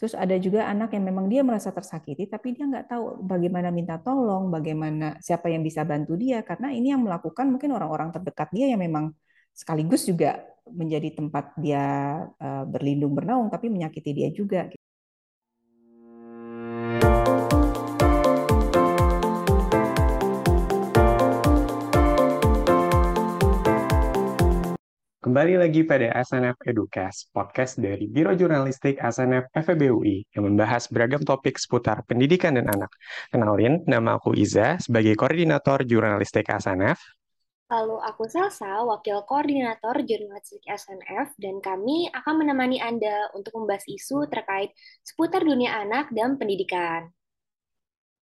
Terus ada juga anak yang memang dia merasa tersakiti, tapi dia nggak tahu bagaimana minta tolong, bagaimana siapa yang bisa bantu dia, karena ini yang melakukan mungkin orang-orang terdekat dia yang memang sekaligus juga menjadi tempat dia uh, berlindung bernaung, tapi menyakiti dia juga. Kembali lagi pada SNF Educast, podcast dari Biro Jurnalistik SNF FEBUI yang membahas beragam topik seputar pendidikan dan anak. Kenalin, nama aku Iza sebagai Koordinator Jurnalistik SNF. Lalu aku Salsa, Wakil Koordinator Jurnalistik SNF, dan kami akan menemani Anda untuk membahas isu terkait seputar dunia anak dan pendidikan.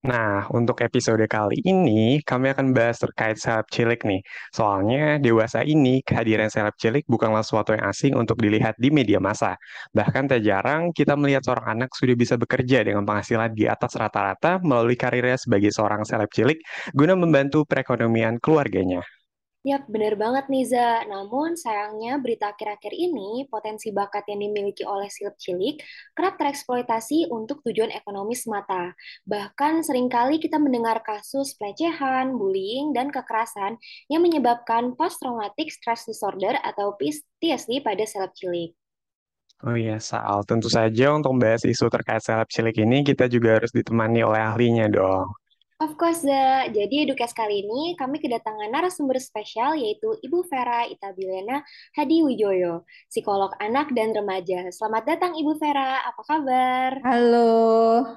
Nah, untuk episode kali ini, kami akan bahas terkait seleb cilik nih. Soalnya, dewasa ini, kehadiran seleb cilik bukanlah sesuatu yang asing untuk dilihat di media massa. Bahkan tak jarang kita melihat seorang anak sudah bisa bekerja dengan penghasilan di atas rata-rata melalui karirnya sebagai seorang seleb cilik guna membantu perekonomian keluarganya. Yap, benar banget Niza. Namun sayangnya berita akhir-akhir ini potensi bakat yang dimiliki oleh silip cilik kerap tereksploitasi untuk tujuan ekonomi semata. Bahkan sering kali kita mendengar kasus pelecehan, bullying, dan kekerasan yang menyebabkan post-traumatic stress disorder atau PTSD pada seleb cilik. Oh iya, Saal. Tentu saja untuk membahas isu terkait seleb cilik ini, kita juga harus ditemani oleh ahlinya dong. Of course, The. Jadi Edukes kali ini kami kedatangan narasumber spesial yaitu Ibu Vera Itabilena Hadi Wijoyo, psikolog anak dan remaja. Selamat datang Ibu Vera, apa kabar? Halo,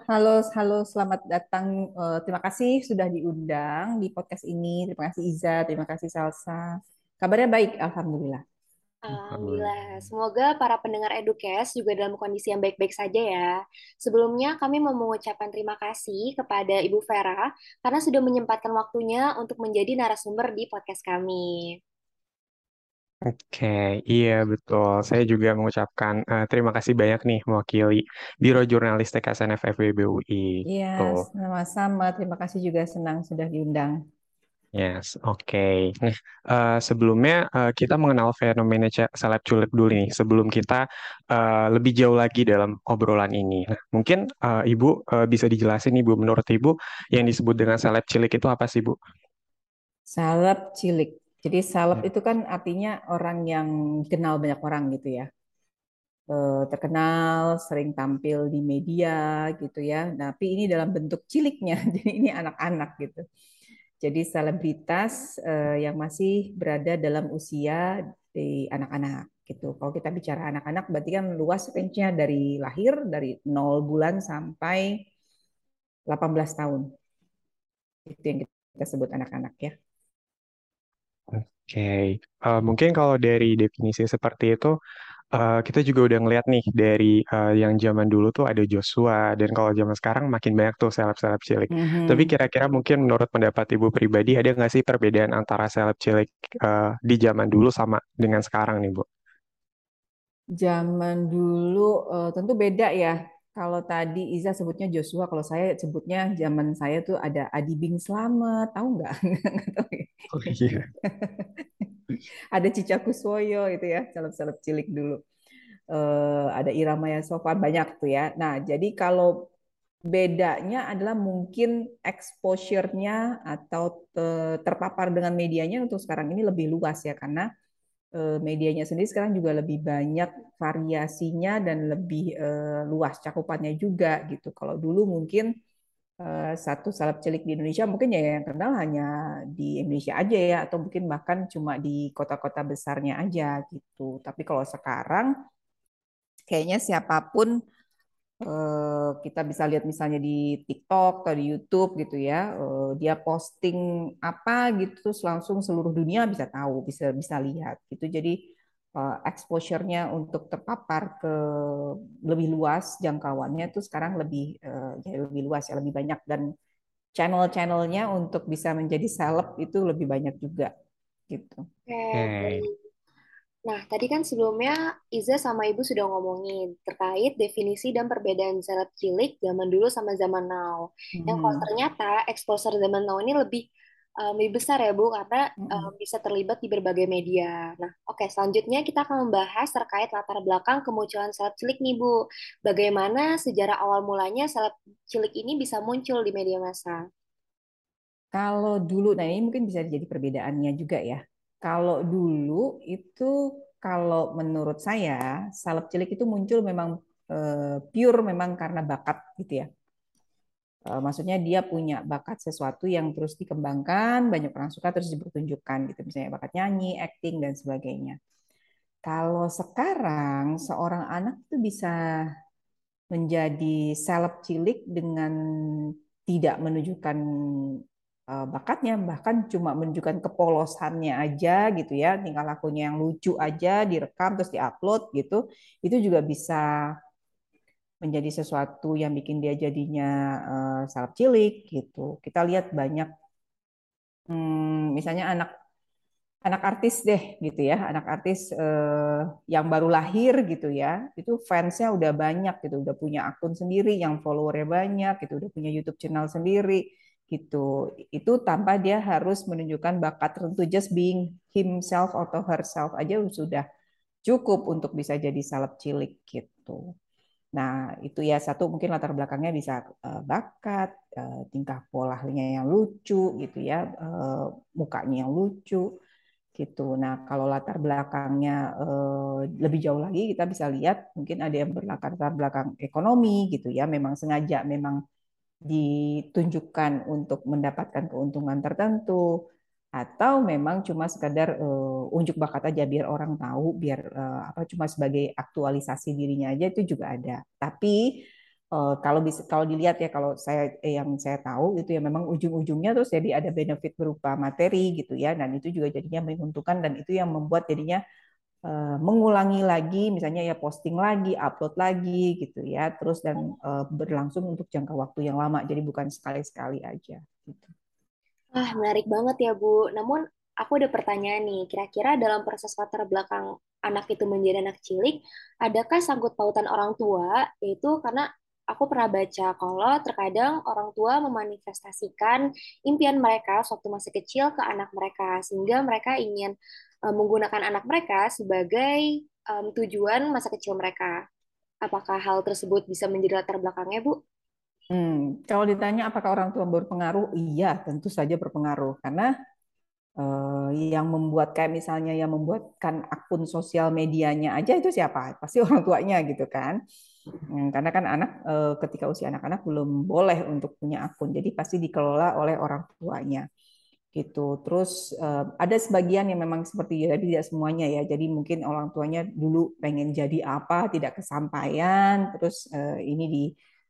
halo, halo, selamat datang. Uh, terima kasih sudah diundang di podcast ini. Terima kasih Iza, terima kasih Salsa. Kabarnya baik, Alhamdulillah. Alhamdulillah. Semoga para pendengar Edukes juga dalam kondisi yang baik-baik saja ya. Sebelumnya kami mau mengucapkan terima kasih kepada Ibu Vera karena sudah menyempatkan waktunya untuk menjadi narasumber di podcast kami. Oke, iya betul. Saya juga mengucapkan uh, terima kasih banyak nih mewakili Biro Jurnalistik SNF FWB UI. Iya, sama-sama. Terima kasih juga senang sudah diundang. Yes, oke. Okay. Nah, uh, sebelumnya uh, kita mengenal fenomena seleb culik dulu nih, sebelum kita uh, lebih jauh lagi dalam obrolan ini. Nah, mungkin uh, Ibu uh, bisa dijelasin Ibu, menurut Ibu yang disebut dengan seleb cilik itu apa sih, Bu? Seleb cilik. Jadi seleb hmm. itu kan artinya orang yang kenal banyak orang gitu ya. terkenal, sering tampil di media gitu ya. Tapi ini dalam bentuk ciliknya, jadi ini anak-anak gitu. Jadi selebritas uh, yang masih berada dalam usia di anak-anak gitu. Kalau kita bicara anak-anak berarti kan luas range-nya dari lahir dari 0 bulan sampai 18 tahun. Itu yang kita sebut anak-anak ya. Oke, okay. uh, eh, mungkin kalau dari definisi seperti itu uh, kita juga udah ngeliat nih dari uh, yang zaman dulu tuh ada Joshua dan kalau zaman sekarang makin banyak tuh seleb-seleb cilik. Mm-hmm. Tapi kira-kira mungkin menurut pendapat ibu pribadi ada nggak sih perbedaan antara seleb cilik uh, di zaman dulu sama dengan sekarang nih bu? Zaman dulu uh, tentu beda ya. Kalau tadi Iza sebutnya Joshua, kalau saya sebutnya zaman saya tuh ada Adi Bing Slamet, tahu nggak? oh iya. ada Cica Kuswoyo itu ya, celeb-celeb cilik dulu. Uh, ada Irama Sofan banyak tuh ya. Nah, jadi kalau bedanya adalah mungkin exposure-nya atau terpapar dengan medianya untuk sekarang ini lebih luas ya karena medianya sendiri sekarang juga lebih banyak variasinya dan lebih uh, luas cakupannya juga gitu. Kalau dulu mungkin Eh, satu salep cilik di Indonesia mungkin ya yang kenal hanya di Indonesia aja ya atau mungkin bahkan cuma di kota-kota besarnya aja gitu. Tapi kalau sekarang kayaknya siapa pun eh, kita bisa lihat misalnya di TikTok atau di YouTube gitu ya, eh, dia posting apa gitu terus langsung seluruh dunia bisa tahu, bisa bisa lihat gitu. Jadi uh, exposure-nya untuk terpapar ke lebih luas jangkauannya itu sekarang lebih ya lebih luas ya lebih banyak dan channel-channelnya untuk bisa menjadi seleb itu lebih banyak juga gitu. Oke. Okay. Nah, tadi kan sebelumnya Iza sama Ibu sudah ngomongin terkait definisi dan perbedaan seleb cilik zaman dulu sama zaman now. Hmm. Yang kalau ternyata exposure zaman now ini lebih um, lebih besar ya Bu, karena um, bisa terlibat di berbagai media. Nah, oke, okay, selanjutnya kita akan membahas terkait latar belakang kemunculan seleb cilik nih Bu. Bagaimana sejarah awal mulanya seleb cilik ini bisa muncul di media massa? Kalau dulu, nah ini mungkin bisa jadi perbedaannya juga ya. Kalau dulu itu, kalau menurut saya, seleb cilik itu muncul memang uh, pure memang karena bakat gitu ya Eh, maksudnya dia punya bakat sesuatu yang terus dikembangkan, banyak orang suka terus dipertunjukkan gitu, misalnya bakat nyanyi, acting dan sebagainya. Kalau sekarang seorang anak itu bisa menjadi seleb cilik dengan tidak menunjukkan eh, bakatnya, bahkan cuma menunjukkan kepolosannya aja gitu ya, tingkah lakunya yang lucu aja direkam terus diupload gitu, itu juga bisa menjadi sesuatu yang bikin dia jadinya uh, salep cilik gitu. Kita lihat banyak hmm, misalnya anak anak artis deh gitu ya, anak artis uh, yang baru lahir gitu ya, itu fansnya udah banyak gitu, udah punya akun sendiri yang followernya banyak gitu, udah punya YouTube channel sendiri gitu. Itu tanpa dia harus menunjukkan bakat tertentu, just being himself atau herself aja sudah cukup untuk bisa jadi salep cilik gitu. Nah, itu ya satu mungkin latar belakangnya bisa uh, bakat, uh, tingkah polanya yang lucu gitu ya, uh, mukanya yang lucu gitu. Nah, kalau latar belakangnya lebih jauh lagi kita bisa lihat mungkin ada yang berlatar belakang ekonomi gitu ya, memang sengaja memang ditunjukkan untuk mendapatkan keuntungan tertentu atau memang cuma sekadar uh, unjuk bakat aja biar orang tahu biar uh, apa cuma sebagai aktualisasi dirinya aja itu juga ada. Tapi uh, kalau bisa kalau dilihat ya kalau saya yang saya tahu itu ya memang ujung-ujungnya terus jadi ada benefit berupa materi gitu ya dan itu juga jadinya menguntungkan dan itu yang membuat jadinya mengulangi lagi misalnya ya posting lagi upload lagi gitu ya terus dan uh, berlangsung untuk jangka waktu yang lama jadi bukan sekali-sekali aja gitu. Ah, menarik banget ya, Bu. Namun, aku ada pertanyaan nih. Kira-kira dalam proses latar belakang anak itu menjadi anak cilik, adakah sangkut pautan orang tua? Yaitu karena aku pernah baca kalau terkadang orang tua memanifestasikan impian mereka waktu masih kecil ke anak mereka, sehingga mereka ingin um, menggunakan anak mereka sebagai um, tujuan masa kecil mereka. Apakah hal tersebut bisa menjadi latar belakangnya, Bu? Hmm, kalau ditanya apakah orang tua berpengaruh, iya tentu saja berpengaruh karena eh, yang membuat kayak misalnya yang membuatkan akun sosial medianya aja itu siapa? Pasti orang tuanya gitu kan. Hmm, karena kan anak eh, ketika usia anak-anak belum boleh untuk punya akun, jadi pasti dikelola oleh orang tuanya gitu. Terus eh, ada sebagian yang memang seperti itu, tapi tidak semuanya ya. Jadi mungkin orang tuanya dulu pengen jadi apa, tidak kesampaian, terus eh, ini di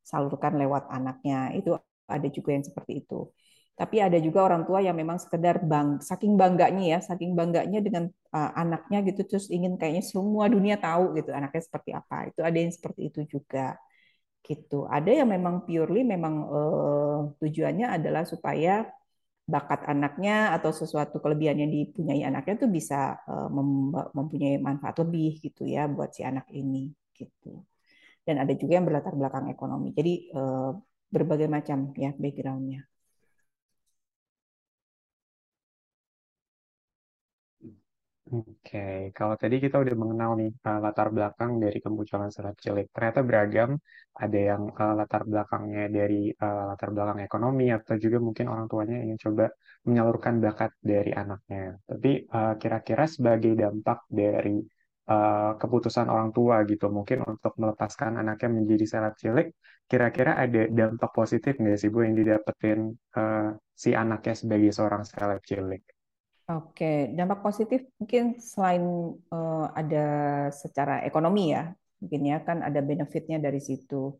salurkan lewat anaknya. Itu ada juga yang seperti itu. Tapi ada juga orang tua yang memang sekedar bang, saking bangganya ya, saking bangganya dengan uh, anaknya gitu, terus ingin kayaknya semua dunia tahu gitu anaknya seperti apa. Itu ada yang seperti itu juga gitu. Ada yang memang purely memang uh, tujuannya adalah supaya bakat anaknya atau sesuatu kelebihan yang dipunyai anaknya itu bisa uh, mempunyai manfaat lebih gitu ya buat si anak ini gitu dan ada juga yang berlatar belakang ekonomi. Jadi eh, berbagai macam ya backgroundnya. Oke, kalau tadi kita udah mengenal nih uh, latar belakang dari kemunculan seleb cilik. Ternyata beragam, ada yang uh, latar belakangnya dari uh, latar belakang ekonomi atau juga mungkin orang tuanya ingin coba menyalurkan bakat dari anaknya. Tapi kira-kira sebagai dampak dari uh, keputusan orang tua gitu mungkin untuk melepaskan anaknya menjadi seleb cilik kira-kira ada dampak positif nggak sih Bu yang didapetin uh, si anaknya sebagai seorang seleb cilik? Oke, dampak positif mungkin selain uh, ada secara ekonomi ya, mungkin ya kan ada benefitnya dari situ.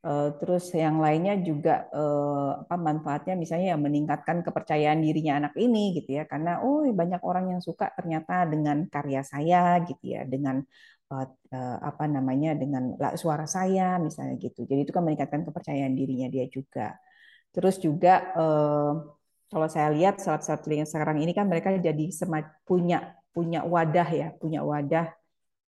Eh, terus yang lainnya juga eh, apa manfaatnya misalnya ya meningkatkan kepercayaan dirinya anak ini gitu ya karena oh banyak orang yang suka ternyata dengan karya saya gitu ya dengan eh, apa namanya dengan suara saya misalnya gitu jadi itu kan meningkatkan kepercayaan dirinya dia juga terus juga kalau saya lihat saat-saat yang sekarang ini kan mereka jadi punya punya wadah ya punya wadah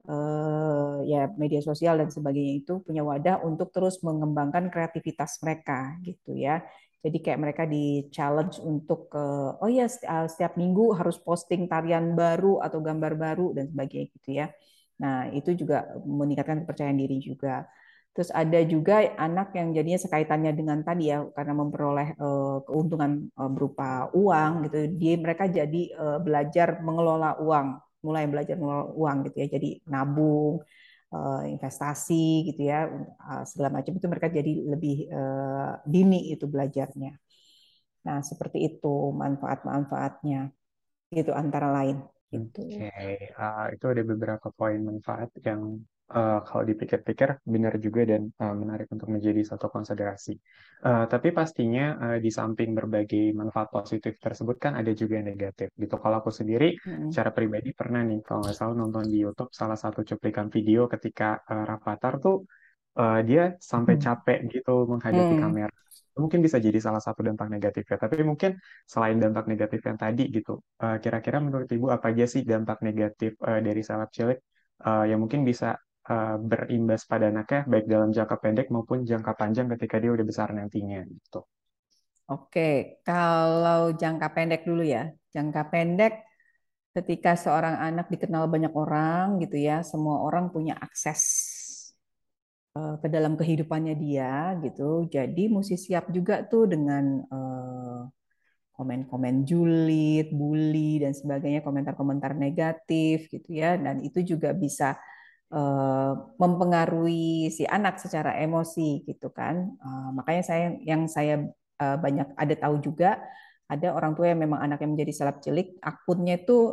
uh, ya media sosial dan sebagainya itu punya wadah untuk terus mengembangkan kreativitas mereka gitu ya. Jadi kayak mereka di challenge untuk uh, oh ya setiap minggu harus posting tarian baru atau gambar baru dan sebagainya gitu ya. Nah, itu juga meningkatkan kepercayaan diri juga. Terus ada juga anak yang jadinya sekaitannya dengan tadi ya karena memperoleh uh, keuntungan uh, berupa uang gitu. Dia mereka jadi uh, belajar mengelola uang, mulai belajar mengelola uang gitu ya. Jadi nabung, investasi gitu ya, segala macam itu mereka jadi lebih dini itu belajarnya. Nah, seperti itu manfaat-manfaatnya. Itu antara lain. Gitu. Oke, okay. uh, itu ada beberapa poin manfaat yang uh, kalau dipikir-pikir benar juga dan uh, menarik untuk menjadi satu konsiderasi. Uh, tapi pastinya uh, di samping berbagai manfaat positif tersebut kan ada juga yang negatif. Gitu. Kalau aku sendiri, hmm. secara pribadi pernah nih kalau nggak salah nonton di YouTube salah satu cuplikan video ketika uh, Rafathar tuh uh, dia sampai capek gitu menghadapi hmm. kamera. Mungkin bisa jadi salah satu dampak negatifnya. Tapi mungkin selain dampak negatif yang tadi gitu, uh, kira-kira menurut Ibu apa aja sih dampak negatif uh, dari salep cilik uh, yang mungkin bisa uh, berimbas pada anaknya baik dalam jangka pendek maupun jangka panjang ketika dia udah besar nantinya gitu. Oke, kalau jangka pendek dulu ya. Jangka pendek ketika seorang anak dikenal banyak orang gitu ya, semua orang punya akses uh, ke dalam kehidupannya dia gitu. Jadi mesti siap juga tuh dengan uh, komen-komen julid, bully dan sebagainya, komentar-komentar negatif gitu ya. Dan itu juga bisa Eh, mempengaruhi si anak secara emosi gitu kan. Uh, makanya saya yang saya uh, banyak ada tahu juga ada orang tua yang memang anaknya menjadi salap cilik, akunnya itu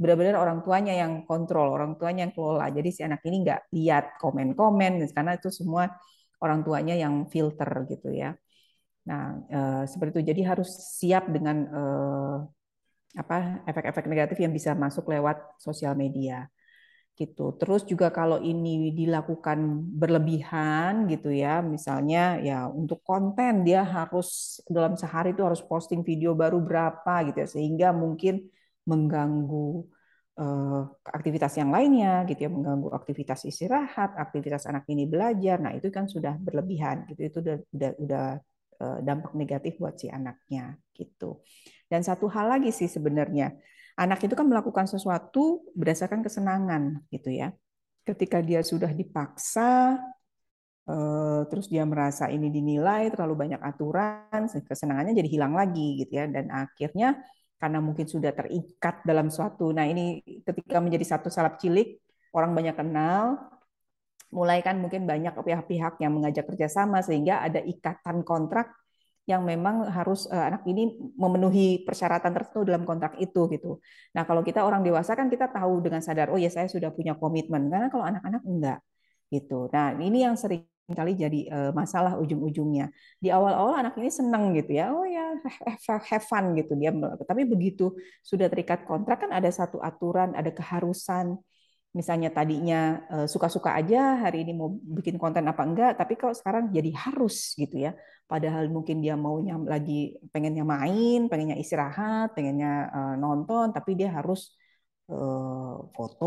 benar-benar orang tuanya yang kontrol, orang tuanya yang kelola. Jadi si anak ini nggak lihat komen-komen karena itu semua orang tuanya yang filter gitu ya. Nah, seperti itu. Jadi harus siap dengan apa efek-efek negatif yang bisa masuk lewat sosial media gitu. Terus juga kalau ini dilakukan berlebihan gitu ya, misalnya ya untuk konten dia harus dalam sehari itu harus posting video baru berapa gitu ya, sehingga mungkin mengganggu uh, aktivitas yang lainnya gitu ya, mengganggu aktivitas istirahat, aktivitas anak ini belajar. Nah, itu kan sudah berlebihan gitu. Itu udah udah, udah uh, dampak negatif buat si anaknya gitu. Dan satu hal lagi sih sebenarnya anak itu kan melakukan sesuatu berdasarkan kesenangan gitu ya. Ketika dia sudah dipaksa eh, terus dia merasa ini dinilai terlalu banyak aturan, kesenangannya jadi hilang lagi gitu ya dan akhirnya karena mungkin sudah terikat dalam suatu. Nah, ini ketika menjadi satu salap cilik, orang banyak kenal, mulai kan mungkin banyak pihak-pihak yang mengajak kerjasama sehingga ada ikatan kontrak yang memang harus uh, anak ini memenuhi persyaratan tertentu dalam kontrak itu gitu. Nah, kalau kita orang dewasa kan kita tahu dengan sadar oh ya saya sudah punya komitmen. Karena kalau anak-anak enggak gitu. Nah, ini yang sering kali jadi uh, masalah ujung-ujungnya. Di awal-awal anak ini senang gitu ya. Oh ya have fun gitu dia. Tapi begitu sudah terikat kontrak kan ada satu aturan, ada keharusan misalnya tadinya eh, suka-suka aja hari ini mau bikin konten apa enggak tapi kalau sekarang jadi harus gitu ya. Padahal mungkin dia maunya lagi pengennya main pengennya istirahat pengennya eh, nonton tapi dia harus eh, foto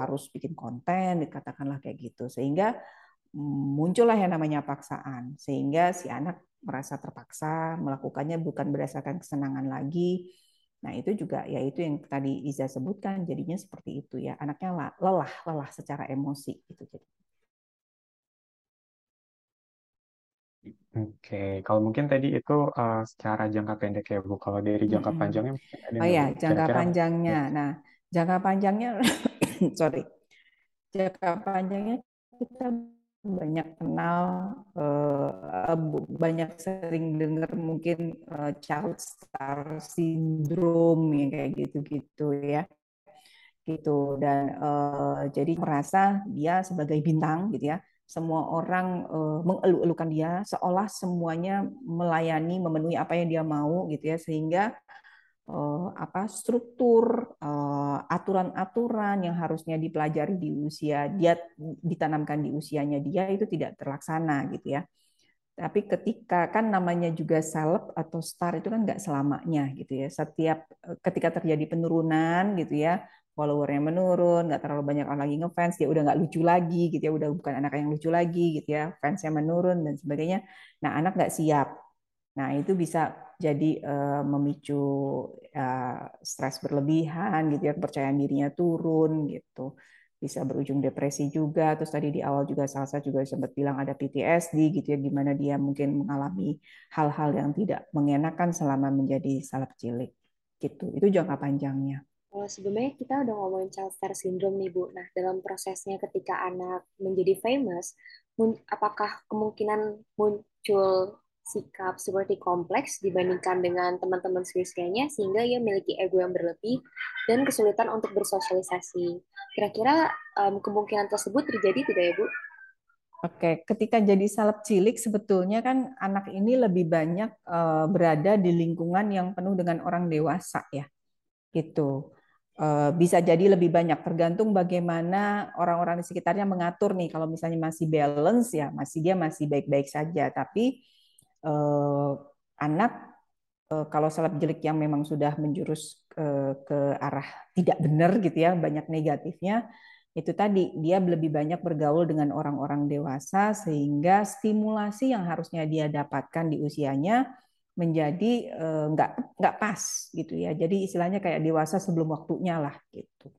harus bikin konten dikatakanlah kayak gitu. Sehingga mm, muncullah yang namanya paksaan. Sehingga si anak merasa terpaksa melakukannya bukan berdasarkan kesenangan lagi Nah, itu juga ya itu yang tadi Iza sebutkan jadinya seperti itu ya. Anaknya lelah, lelah secara emosi gitu jadi. Oke, kalau mungkin tadi itu uh, secara jangka pendek ya Bu. Kalau dari jangka hmm. panjangnya Oh ya, jangka kira -kira panjangnya. Nah, jangka panjangnya sorry. Jangka panjangnya kita banyak kenal, uh, banyak sering dengar mungkin uh, child star syndrome yang kayak gitu-gitu ya, gitu dan uh, jadi merasa dia sebagai bintang gitu ya, semua orang uh, mengeluh-elukan dia seolah semuanya melayani memenuhi apa yang dia mau gitu ya. Sehingga apa struktur uh, aturan-aturan yang harusnya dipelajari di usia dia ditanamkan di usianya dia itu tidak terlaksana gitu ya. Tapi ketika kan namanya juga seleb atau star itu kan nggak selamanya gitu ya. Setiap eh, ketika terjadi penurunan gitu ya, followernya menurun, nggak terlalu banyak orang lagi ngefans, dia udah nggak lucu lagi gitu ya, udah bukan anak yang lucu lagi gitu ya, fansnya menurun dan sebagainya. Nah anak nggak siap. Nah itu bisa jadi uh, memicu uh, stres berlebihan gitu ya, kepercayaan dirinya turun gitu bisa berujung depresi juga. Terus tadi di awal juga Salsa juga sempat bilang ada PTSD gitu ya, gimana dia mungkin mengalami hal-hal yang tidak mengenakan selama menjadi salep cilik gitu. Itu jangka panjangnya. Oh, sebelumnya kita udah ngomongin child star syndrome nih Bu. Nah, dalam prosesnya ketika anak menjadi famous, apakah kemungkinan muncul sikap seperti kompleks dibandingkan dengan teman-teman seusianya sehingga ia memiliki ego yang berlebih dan kesulitan untuk bersosialisasi. Kira-kira um, kemungkinan tersebut terjadi tidak ya Bu? Oke, ketika jadi salep cilik sebetulnya kan anak ini lebih banyak uh, berada di lingkungan yang penuh dengan orang dewasa ya, gitu. Uh, bisa jadi lebih banyak tergantung bagaimana orang-orang di sekitarnya mengatur nih. Kalau misalnya masih balance ya, masih dia masih baik-baik saja. Tapi uh, anak uh, kalau salep cilik yang memang sudah menjurus uh, ke arah tidak benar gitu ya, banyak negatifnya itu tadi dia lebih banyak bergaul dengan orang-orang dewasa sehingga stimulasi yang harusnya dia dapatkan di usianya menjadi eh, nggak nggak pas gitu ya. Jadi istilahnya kayak dewasa sebelum waktunya lah gitu.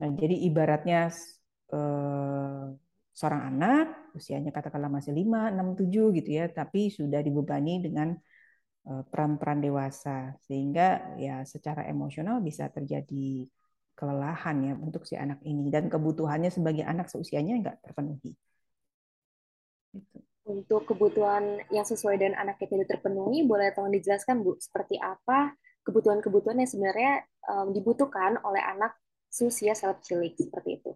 Nah jadi ibaratnya eh, seorang anak usianya katakanlah masih 5, 6, 7 gitu ya tapi sudah dibebani dengan eh, peran-peran dewasa sehingga ya secara emosional bisa terjadi kelelahan ya untuk si anak ini dan kebutuhannya sebagai anak seusianya nggak terpenuhi. Gitu. Untuk kebutuhan yang sesuai dengan anak yang tidak terpenuhi, boleh tolong dijelaskan Bu, seperti apa kebutuhan-kebutuhan yang sebenarnya um, dibutuhkan oleh anak seusia self cilik seperti itu?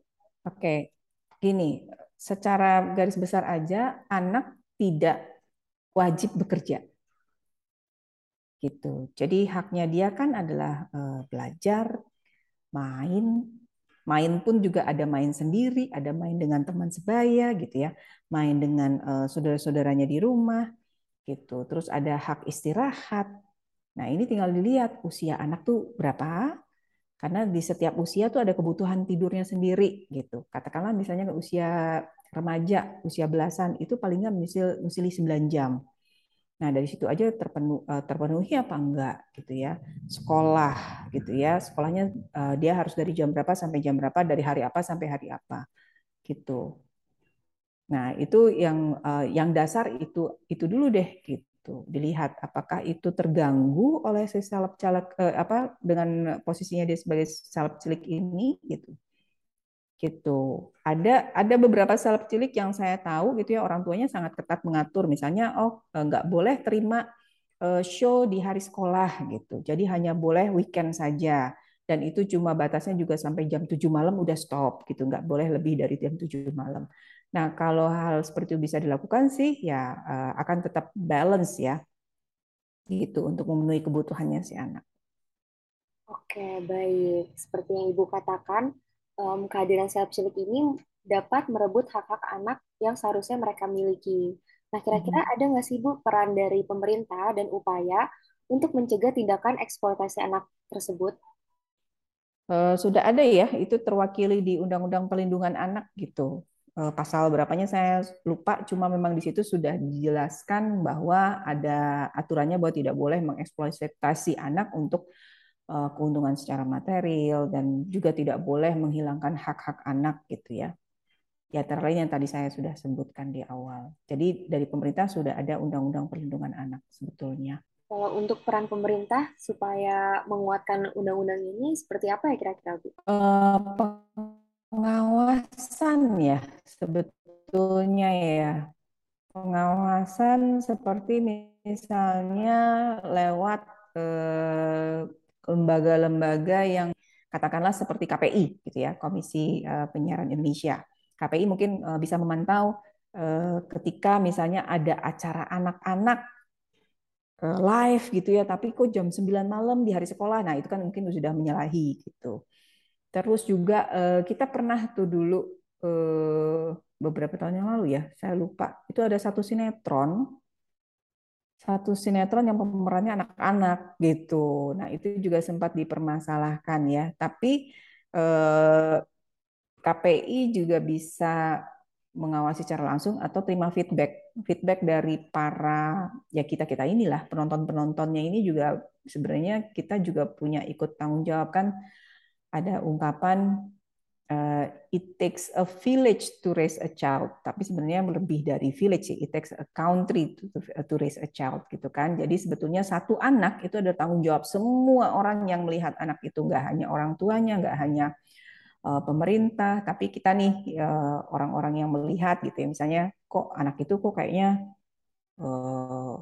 Oke, gini, secara garis besar aja anak tidak wajib bekerja gitu. Jadi haknya dia kan adalah uh, belajar, main main pun juga ada main sendiri, ada main dengan teman sebaya gitu ya, main dengan uh, saudara-saudaranya di rumah gitu. Terus ada hak istirahat. Nah, ini tinggal dilihat usia anak tuh berapa. Karena di setiap usia tuh ada kebutuhan tidurnya sendiri gitu. Katakanlah misalnya usia remaja, usia belasan itu paling nggak mesti 9 jam. Nah, dari situ aja terpenuh, eh, terpenuhi apa enggak gitu ya. Sekolah gitu ya. Sekolahnya eh, dia harus dari jam berapa sampai jam berapa, dari hari apa sampai hari apa. Gitu. Nah, itu yang eh, yang dasar itu itu dulu deh gitu. Dilihat apakah itu terganggu oleh si salep caleg apa dengan posisinya dia sebagai salep cilik ini gitu gitu. Ada ada beberapa salep cilik yang saya tahu gitu ya orang tuanya sangat ketat mengatur misalnya oh eh, nggak boleh terima eh, show di hari sekolah gitu. Jadi hanya boleh weekend saja dan itu cuma batasnya juga sampai jam 7 malam udah stop gitu, nggak boleh lebih dari jam 7 malam. Nah, kalau hal seperti itu bisa dilakukan sih ya eh, akan tetap balance ya. Gitu untuk memenuhi kebutuhannya si anak. Oke, baik. Seperti yang Ibu katakan, um, kehadiran self cilik ini dapat merebut hak-hak anak yang seharusnya mereka miliki. Nah, kira-kira hmm. ada nggak sih Bu peran dari pemerintah dan upaya untuk mencegah tindakan eksploitasi anak tersebut? Uh, sudah ada ya, itu terwakili di Undang-Undang Perlindungan Anak gitu. Uh, pasal berapanya saya lupa, cuma memang di situ sudah dijelaskan bahwa ada aturannya bahwa tidak boleh mengeksploitasi anak untuk keuntungan secara material dan juga tidak boleh menghilangkan hak-hak anak gitu ya. Ya terlain yang tadi saya sudah sebutkan di awal. Jadi dari pemerintah sudah ada undang-undang perlindungan anak sebetulnya. Kalau untuk peran pemerintah supaya menguatkan undang-undang ini seperti apa ya kira-kira Bu? Uh, pengawasan ya sebetulnya ya. Pengawasan seperti misalnya lewat eh, lembaga-lembaga yang katakanlah seperti KPI gitu ya, Komisi uh, Penyiaran Indonesia. KPI mungkin uh, bisa memantau uh, ketika misalnya ada acara anak-anak live gitu ya, tapi kok jam 9 malam di hari sekolah. Nah, itu kan mungkin sudah menyalahi gitu. Terus juga kita pernah tuh dulu beberapa tahun yang lalu ya, saya lupa. Itu ada satu sinetron satu sinetron yang pemerannya anak-anak gitu. Nah, itu juga sempat dipermasalahkan ya. Tapi eh, KPI juga bisa mengawasi secara langsung atau terima feedback feedback dari para ya kita kita inilah penonton penontonnya ini juga sebenarnya kita juga punya ikut tanggung jawab kan ada ungkapan uh, it takes a village to raise a child. Tapi sebenarnya lebih dari village it takes a country to, to raise a child gitu kan. Jadi sebetulnya satu anak itu ada tanggung jawab semua orang yang melihat anak itu. Nggak hanya orang tuanya nggak hanya Eh, pemerintah, tapi kita nih eh, orang-orang yang melihat gitu ya, misalnya kok anak itu kok kayaknya uh,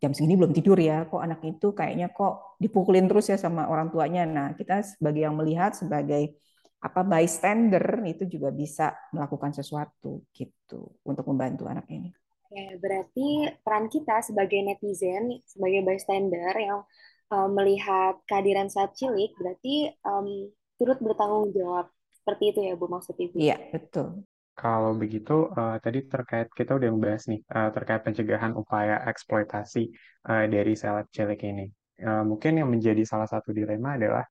jam segini belum tidur ya, kok anak itu kayaknya kok dipukulin terus ya sama orang tuanya. Nah, kita sebagai yang melihat sebagai apa bystander itu juga bisa melakukan sesuatu gitu untuk membantu anak ini. Oke, berarti peran kita sebagai netizen, sebagai bystander yang um, melihat kehadiran saat cilik, berarti um, turut bertanggung jawab seperti itu ya Bu maksud Ibu? Iya, betul. Kalau begitu, uh, tadi terkait kita udah membahas nih uh, terkait pencegahan upaya eksploitasi uh, dari seleb cilik ini. Uh, mungkin yang menjadi salah satu dilema adalah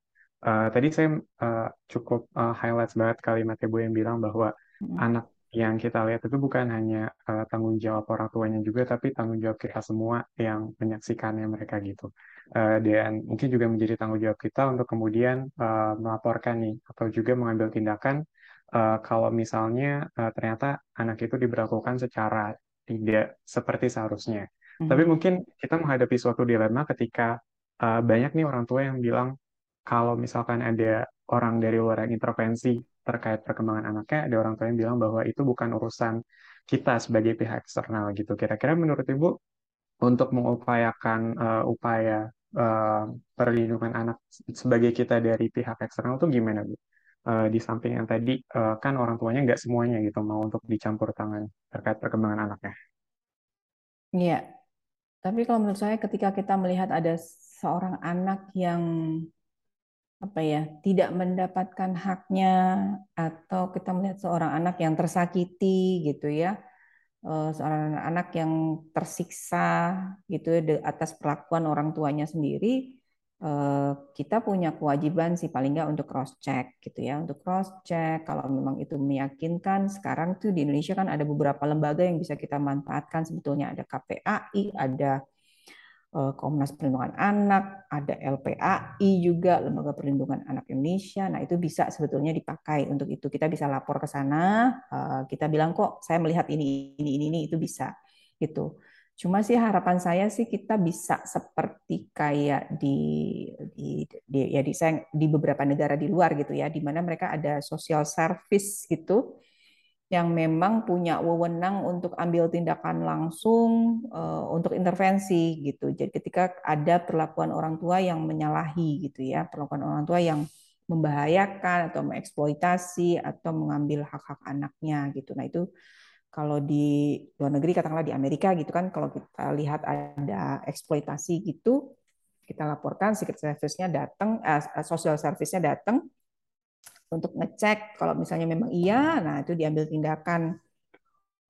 uh, tadi saya uh, cukup uh, highlight banget kalimat Ibu yang bilang bahwa hmm. anak yang kita lihat itu bukan hanya uh, tanggung jawab orang tuanya juga, tapi tanggung jawab kita semua yang menyaksikannya mereka gitu. Uh, dan mungkin juga menjadi tanggung jawab kita untuk kemudian uh, melaporkan nih, atau juga mengambil tindakan uh, kalau misalnya uh, ternyata anak itu diberlakukan secara tidak seperti seharusnya. Mm-hmm. Tapi mungkin kita menghadapi suatu dilema ketika uh, banyak nih orang tua yang bilang kalau misalkan ada orang dari luar yang intervensi terkait perkembangan anaknya, ada orang tua yang bilang bahwa itu bukan urusan kita sebagai pihak eksternal gitu. Kira-kira menurut Ibu untuk mengupayakan uh, upaya uh, perlindungan anak sebagai kita dari pihak eksternal itu gimana Bu? Uh, di samping yang tadi uh, kan orang tuanya nggak semuanya gitu mau untuk dicampur tangan terkait perkembangan anaknya. Iya, tapi kalau menurut saya ketika kita melihat ada seorang anak yang apa ya tidak mendapatkan haknya atau kita melihat seorang anak yang tersakiti gitu ya eh, seorang anak yang tersiksa gitu ya atas perlakuan orang tuanya sendiri eh, kita punya kewajiban sih paling nggak untuk cross check gitu ya untuk cross check kalau memang itu meyakinkan sekarang tuh di Indonesia kan ada beberapa lembaga yang bisa kita manfaatkan. Sebetulnya ada KPAI ada Komnas Perlindungan Anak, ada LPAI juga, Lembaga Perlindungan Anak Indonesia. Nah, itu bisa sebetulnya dipakai untuk itu. Kita bisa lapor ke sana, eh, kita bilang kok saya melihat ini ini ini, ini itu bisa gitu. Cuma sih harapan saya sih kita bisa seperti kayak di di, di ya di di beberapa negara di luar gitu ya, di mana mereka ada social service gitu yang memang punya wewenang untuk ambil tindakan langsung uh, untuk intervensi gitu. Jadi ketika ada perlakuan orang tua yang menyalahi gitu ya, perlakuan orang tua yang membahayakan atau mengeksploitasi atau mengambil hak-hak anaknya gitu. Nah, itu kalau di luar negeri katakanlah di Amerika gitu kan kalau kita lihat ada eksploitasi gitu kita laporkan secret service-nya datang eh, social service-nya datang untuk ngecek kalau misalnya memang iya, nah itu diambil tindakan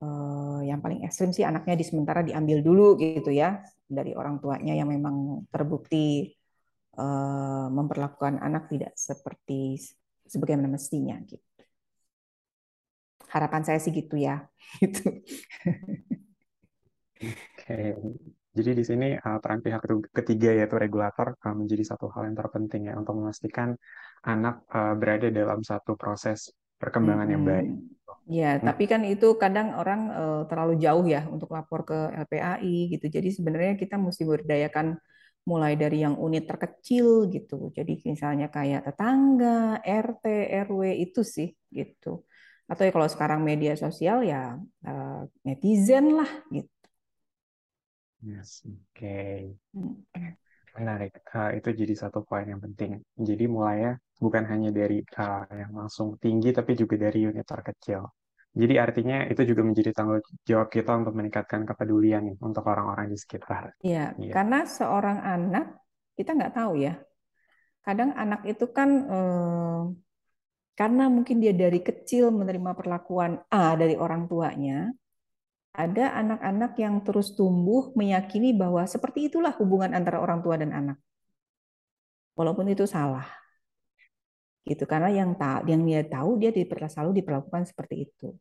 eh, yang paling ekstrim sih anaknya di sementara diambil dulu gitu ya dari orang tuanya yang memang terbukti eh, memperlakukan anak tidak seperti sebagaimana mestinya gitu. Harapan saya sih gitu ya. Gitu. Oke, jadi di sini uh, peran pihak ketiga yaitu regulator uh, menjadi satu hal yang terpenting ya untuk memastikan anak uh, berada dalam satu proses perkembangan hmm. yang baik. Ya, hmm. tapi kan itu kadang orang uh, terlalu jauh ya untuk lapor ke LPAI gitu. Jadi sebenarnya kita mesti berdayakan mulai dari yang unit terkecil gitu. Jadi misalnya kayak tetangga, RT, RW itu sih gitu. Atau ya kalau sekarang media sosial ya uh, netizen lah gitu. Yes, oke. Okay. Hmm. Menarik. Uh, itu jadi satu poin yang penting. Jadi mulainya bukan hanya dari uh, yang langsung tinggi, tapi juga dari unit terkecil. Jadi artinya itu juga menjadi tanggung jawab kita untuk meningkatkan kepedulian nih untuk orang-orang di sekitar. Iya, ya. karena seorang anak kita nggak tahu ya. Kadang anak itu kan eh, karena mungkin dia dari kecil menerima perlakuan A dari orang tuanya, ada anak-anak yang terus tumbuh meyakini bahwa seperti itulah hubungan antara orang tua dan anak. Walaupun itu salah. gitu karena yang tak yang dia tahu dia selalu diperlakukan seperti itu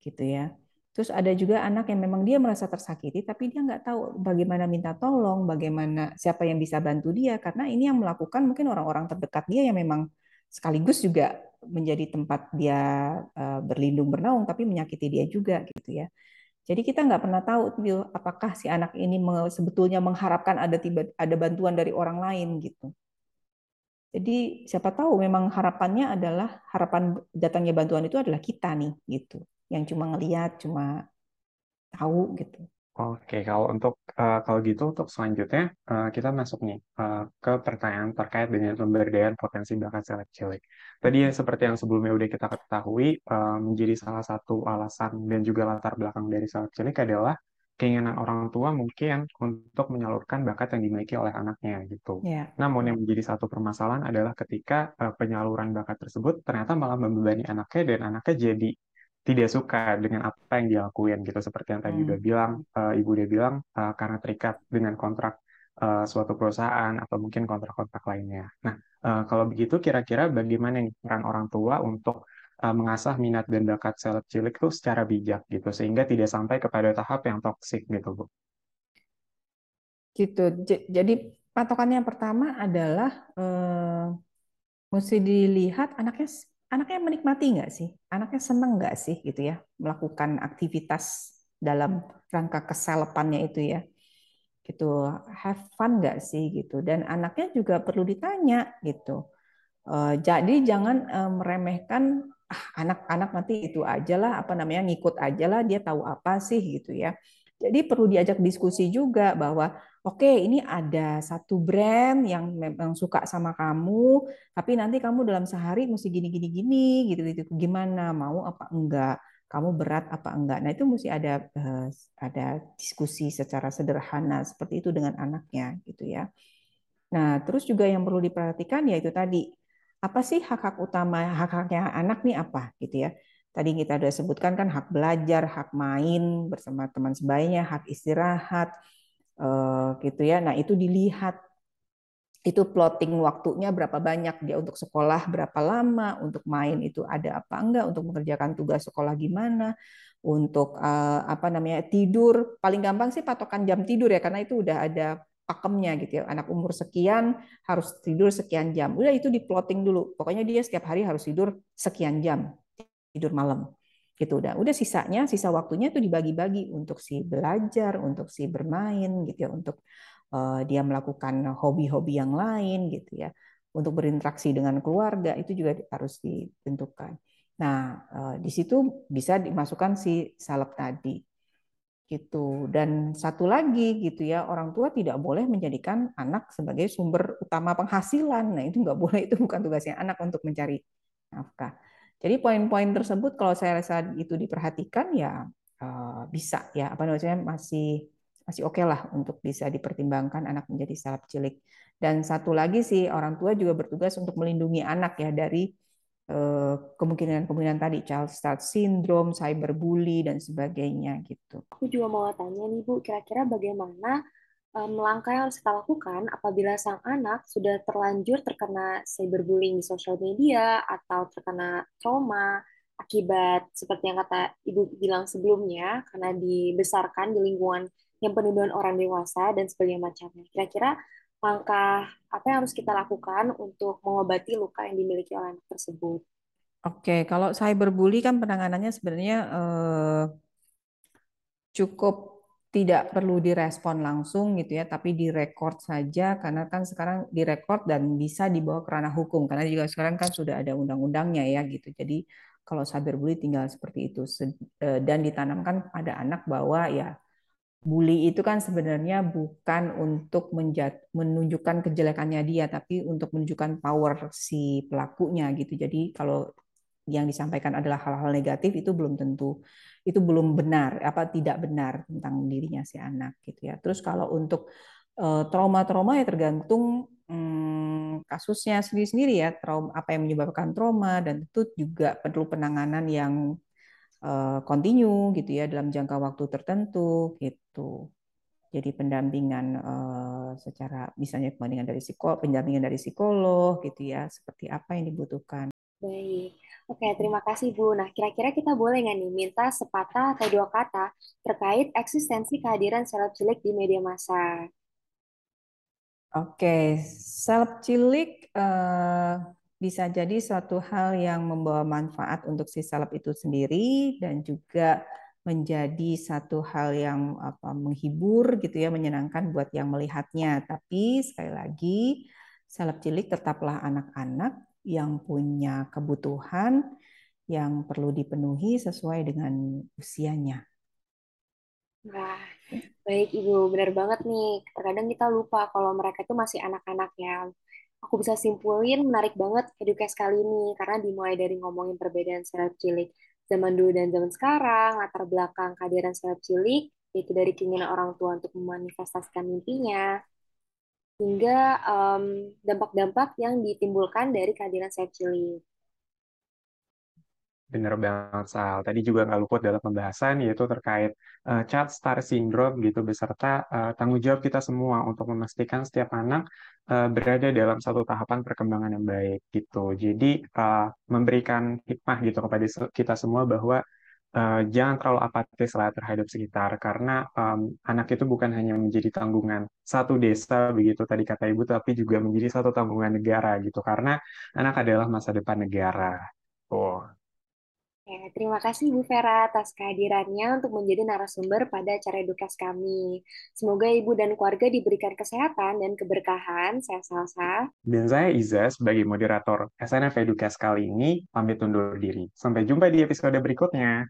gitu ya terus ada juga anak yang memang dia merasa tersakiti tapi dia nggak tahu bagaimana minta tolong bagaimana siapa yang bisa bantu dia karena ini yang melakukan mungkin orang-orang terdekat dia yang memang sekaligus juga menjadi tempat dia uh, berlindung bernaung tapi menyakiti dia juga gitu ya jadi kita nggak pernah tahu apakah si anak ini sebetulnya mengharapkan ada tiba ada bantuan dari orang lain gitu jadi siapa tahu memang harapannya adalah harapan datangnya bantuan itu adalah kita nih gitu, yang cuma ngelihat, cuma tahu gitu. Oke, kalau untuk uh, kalau gitu untuk selanjutnya uh, kita masuk nih uh, ke pertanyaan terkait dengan pemberdayaan potensi bakat seleb cilik. Tadi ya seperti yang sebelumnya udah kita ketahui uh, menjadi salah satu alasan dan juga latar belakang dari seleb cilik adalah keinginan orang tua mungkin untuk menyalurkan bakat yang dimiliki oleh anaknya gitu. Yeah. Namun yang menjadi satu permasalahan adalah ketika uh, penyaluran bakat tersebut ternyata malah membebani anaknya dan anaknya jadi tidak suka dengan apa yang dia lakuin gitu seperti yang tadi hmm. udah bilang uh, ibu dia bilang uh, karena terikat dengan kontrak uh, suatu perusahaan atau mungkin kontrak-kontrak lainnya. Nah uh, kalau begitu kira-kira bagaimana nih peran orang tua untuk uh, mengasah minat dan bakat seleb cilik itu secara bijak gitu sehingga tidak sampai kepada tahap yang toksik gitu Bu. Gitu. Jadi patokannya yang pertama adalah uh, mesti dilihat anaknya anaknya menikmati nggak sih, anaknya seneng nggak sih gitu ya melakukan aktivitas dalam rangka keselepannya itu ya? Gitu have fun nggak sih gitu? Dan anaknya juga perlu ditanya gitu. Uh, jadi jangan uh, meremehkan ah, anak-anak nanti itu aja lah apa namanya ngikut aja lah dia tahu apa sih gitu ya. Jadi perlu diajak diskusi juga bahwa oke okay, ini ada satu brand yang memang suka sama kamu, tapi nanti kamu dalam sehari mesti gini gini gini gitu gitu gimana mau apa enggak kamu berat apa enggak. Nah itu mesti ada uh, ada diskusi secara sederhana seperti itu dengan anaknya gitu ya. Nah terus juga yang perlu diperhatikan yaitu tadi apa sih hak-hak utama hak-haknya anak nih apa gitu ya tadi kita sudah sebutkan kan hak belajar hak main bersama teman sebayanya hak istirahat eh, gitu ya nah itu dilihat itu plotting waktunya berapa banyak dia untuk sekolah berapa lama untuk main itu ada apa enggak untuk mengerjakan tugas sekolah gimana untuk uh, apa namanya tidur paling gampang sih patokan jam tidur ya karena itu udah ada pakemnya gitu ya. Anak umur sekian harus tidur sekian jam. Udah itu di plotting dulu. Pokoknya dia setiap hari harus tidur sekian jam tidur malam. Gitu udah. Udah sisanya, sisa waktunya itu dibagi-bagi untuk si belajar, untuk si bermain gitu ya, untuk uh, dia melakukan hobi-hobi yang lain gitu ya. Untuk berinteraksi dengan keluarga itu juga harus ditentukan. Nah, uh, di situ bisa dimasukkan si salep tadi gitu. Dan satu lagi gitu ya, orang tua tidak boleh menjadikan anak sebagai sumber utama penghasilan. Nah, itu nggak boleh, itu bukan tugasnya anak untuk mencari nafkah. Jadi poin-poin tersebut kalau saya rasa itu diperhatikan ya uh, bisa ya apa namanya masih masih oke okay lah untuk bisa dipertimbangkan anak menjadi salap cilik. Dan satu lagi sih orang tua juga bertugas untuk melindungi anak ya dari Eh, kemungkinan-kemungkinan tadi child start syndrome, cyberbully dan sebagainya gitu. Aku juga mau tanya nih Bu, kira-kira bagaimana um, langkah yang harus kita lakukan apabila sang anak sudah terlanjur terkena cyberbullying di sosial media atau terkena trauma akibat seperti yang kata Ibu bilang sebelumnya karena dibesarkan di lingkungan yang penuh dengan orang dewasa dan sebagainya macamnya. Kira-kira langkah apa yang harus kita lakukan untuk mengobati luka yang dimiliki oleh anak tersebut? Oke, kalau cyberbully kan penanganannya sebenarnya eh, cukup tidak perlu direspon langsung gitu ya, tapi direkord saja karena kan sekarang direkord dan bisa dibawa ke ranah hukum karena juga sekarang kan sudah ada undang-undangnya ya gitu. Jadi kalau cyberbully tinggal seperti itu eh, dan ditanamkan pada anak bahwa ya bully itu kan sebenarnya bukan untuk menunjukkan kejelekannya dia, tapi untuk menunjukkan power si pelakunya gitu. Jadi kalau yang disampaikan adalah hal-hal negatif itu belum tentu itu belum benar apa tidak benar tentang dirinya si anak gitu ya. Terus kalau untuk eh, trauma-trauma ya tergantung hmm, kasusnya sendiri-sendiri ya trauma apa yang menyebabkan trauma dan itu juga perlu penanganan yang kontinu eh, gitu ya dalam jangka waktu tertentu gitu. Jadi pendampingan uh, secara misalnya pendampingan dari psikolog, pendampingan dari psikolog gitu ya, seperti apa yang dibutuhkan. Baik, oke terima kasih Bu. Nah kira-kira kita boleh nggak nih minta sepatah atau dua kata terkait eksistensi kehadiran seleb cilik di media massa? Oke, seleb cilik uh, bisa jadi suatu hal yang membawa manfaat untuk si seleb itu sendiri dan juga menjadi satu hal yang apa menghibur gitu ya, menyenangkan buat yang melihatnya. Tapi sekali lagi, seleb cilik tetaplah anak-anak yang punya kebutuhan yang perlu dipenuhi sesuai dengan usianya. Wah, baik Ibu, benar banget nih. Terkadang kita lupa kalau mereka itu masih anak-anak ya. Aku bisa simpulin menarik banget edukasi kali ini karena dimulai dari ngomongin perbedaan seleb cilik zaman dulu dan zaman sekarang, latar belakang kehadiran seleb cilik, yaitu dari keinginan orang tua untuk memanifestasikan mimpinya, hingga dampak-dampak um, yang ditimbulkan dari kehadiran cilik. Benar banget, Sal. Tadi juga nggak luput dalam pembahasan, yaitu terkait uh, child star syndrome gitu, beserta uh, tanggung jawab kita semua untuk memastikan setiap anak uh, berada dalam satu tahapan perkembangan yang baik gitu. Jadi uh, memberikan hikmah gitu kepada kita semua bahwa uh, jangan terlalu apatis lah terhadap sekitar, karena um, anak itu bukan hanya menjadi tanggungan satu desa begitu tadi kata ibu, tapi juga menjadi satu tanggungan negara gitu, karena anak adalah masa depan negara. Oh. Ya, terima kasih Bu Vera atas kehadirannya untuk menjadi narasumber pada acara edukasi kami. Semoga Ibu dan keluarga diberikan kesehatan dan keberkahan. Saya Salsa. Dan saya Iza sebagai moderator SNF Edukasi kali ini pamit undur diri. Sampai jumpa di episode berikutnya.